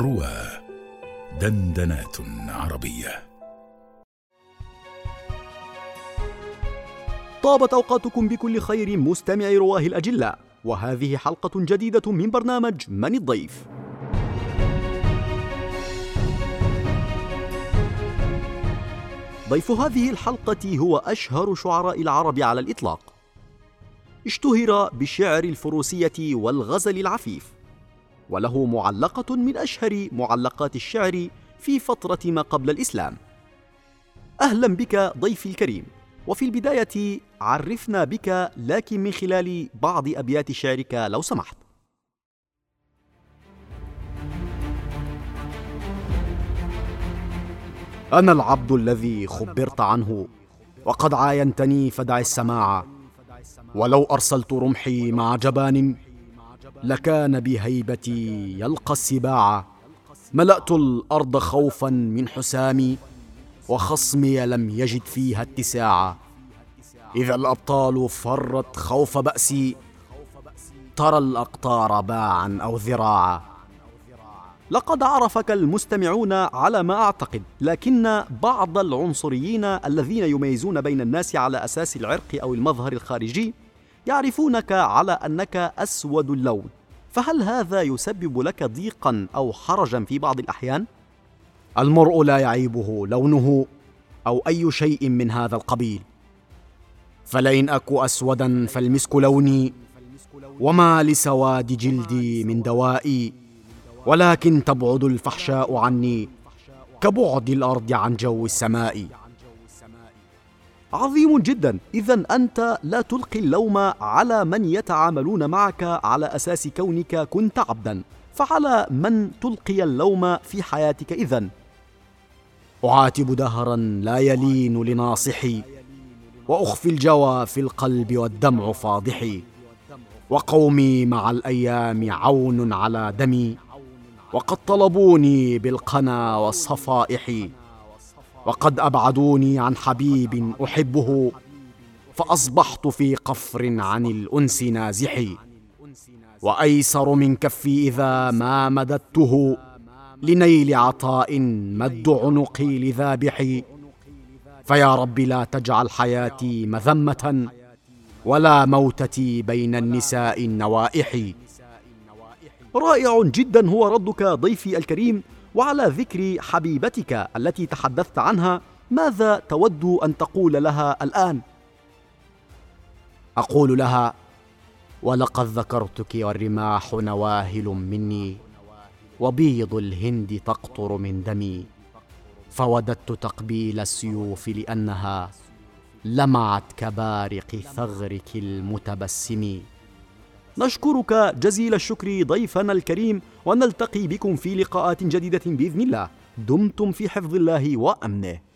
روى دندنات عربية. طابت أوقاتكم بكل خير مستمعي رواه الأجلاء وهذه حلقة جديدة من برنامج من الضيف. ضيف هذه الحلقة هو أشهر شعراء العرب على الإطلاق. اشتهر بالشعر الفروسية والغزل العفيف. وله معلقة من أشهر معلقات الشعر في فترة ما قبل الإسلام. أهلا بك ضيفي الكريم. وفي البداية عرفنا بك لكن من خلال بعض أبيات شعرك لو سمحت. أنا العبد الذي خبرت عنه وقد عاينتني فدع السماع. ولو أرسلت رمحي مع جبان لكان بهيبتي يلقى السباع. ملأت الأرض خوفا من حسامي وخصمي لم يجد فيها اتساعا إذا الأبطال فرت خوف بأسي ترى الأقطار باعا أو ذراعا لقد عرفك المستمعون على ما أعتقد لكن بعض العنصريين الذين يميزون بين الناس على أساس العرق أو المظهر الخارجي يعرفونك على أنك أسود اللون. فهل هذا يسبب لك ضيقا أو حرجا في بعض الأحيان؟ المرء لا يعيبه لونه أو أي شيء من هذا القبيل. فلئن أكو أسودا فالمسك لوني وما لسواد جلدي من دوائي ولكن تبعد الفحشاء عني كبعد الأرض عن جو السماء. عظيم جدا. اذا أنت لا تلقي اللوم على من يتعاملون معك على أساس كونك كنت عبدا. فعلى من تلقي اللوم في حياتك اذا؟ أعاتب دهرا لا يلين لناصحي وأخفي الجوى في القلب والدمع فاضحي. وقومي مع الأيام عون على دمي وقد طلبوني بالقنا والصفائح وقد أبعدوني عن حبيب أحبه فأصبحت في قفر عن الأنس نازحي. وأيسر من كفي إذا ما مددته لنيل عطاء مد عنقي لذابحي. فيا رب لا تجعل حياتي مذمة ولا موتتي بين النساء النوائح. رائع جدا هو ردك ضيفي الكريم. وعلى ذكر حبيبتك التي تحدثت عنها ماذا تود أن تقول لها الآن؟ أقول لها ولقد ذكرتك والرماح نواهل مني وبيض الهند تقطر من دمي فوددت تقبيل السيوف لأنها لمعت كبارق ثغرك المتبسم. نشكرك جزيل الشكر ضيفنا الكريم ونلتقي بكم في لقاءات جديدة بإذن الله. دمتم في حفظ الله وأمنه.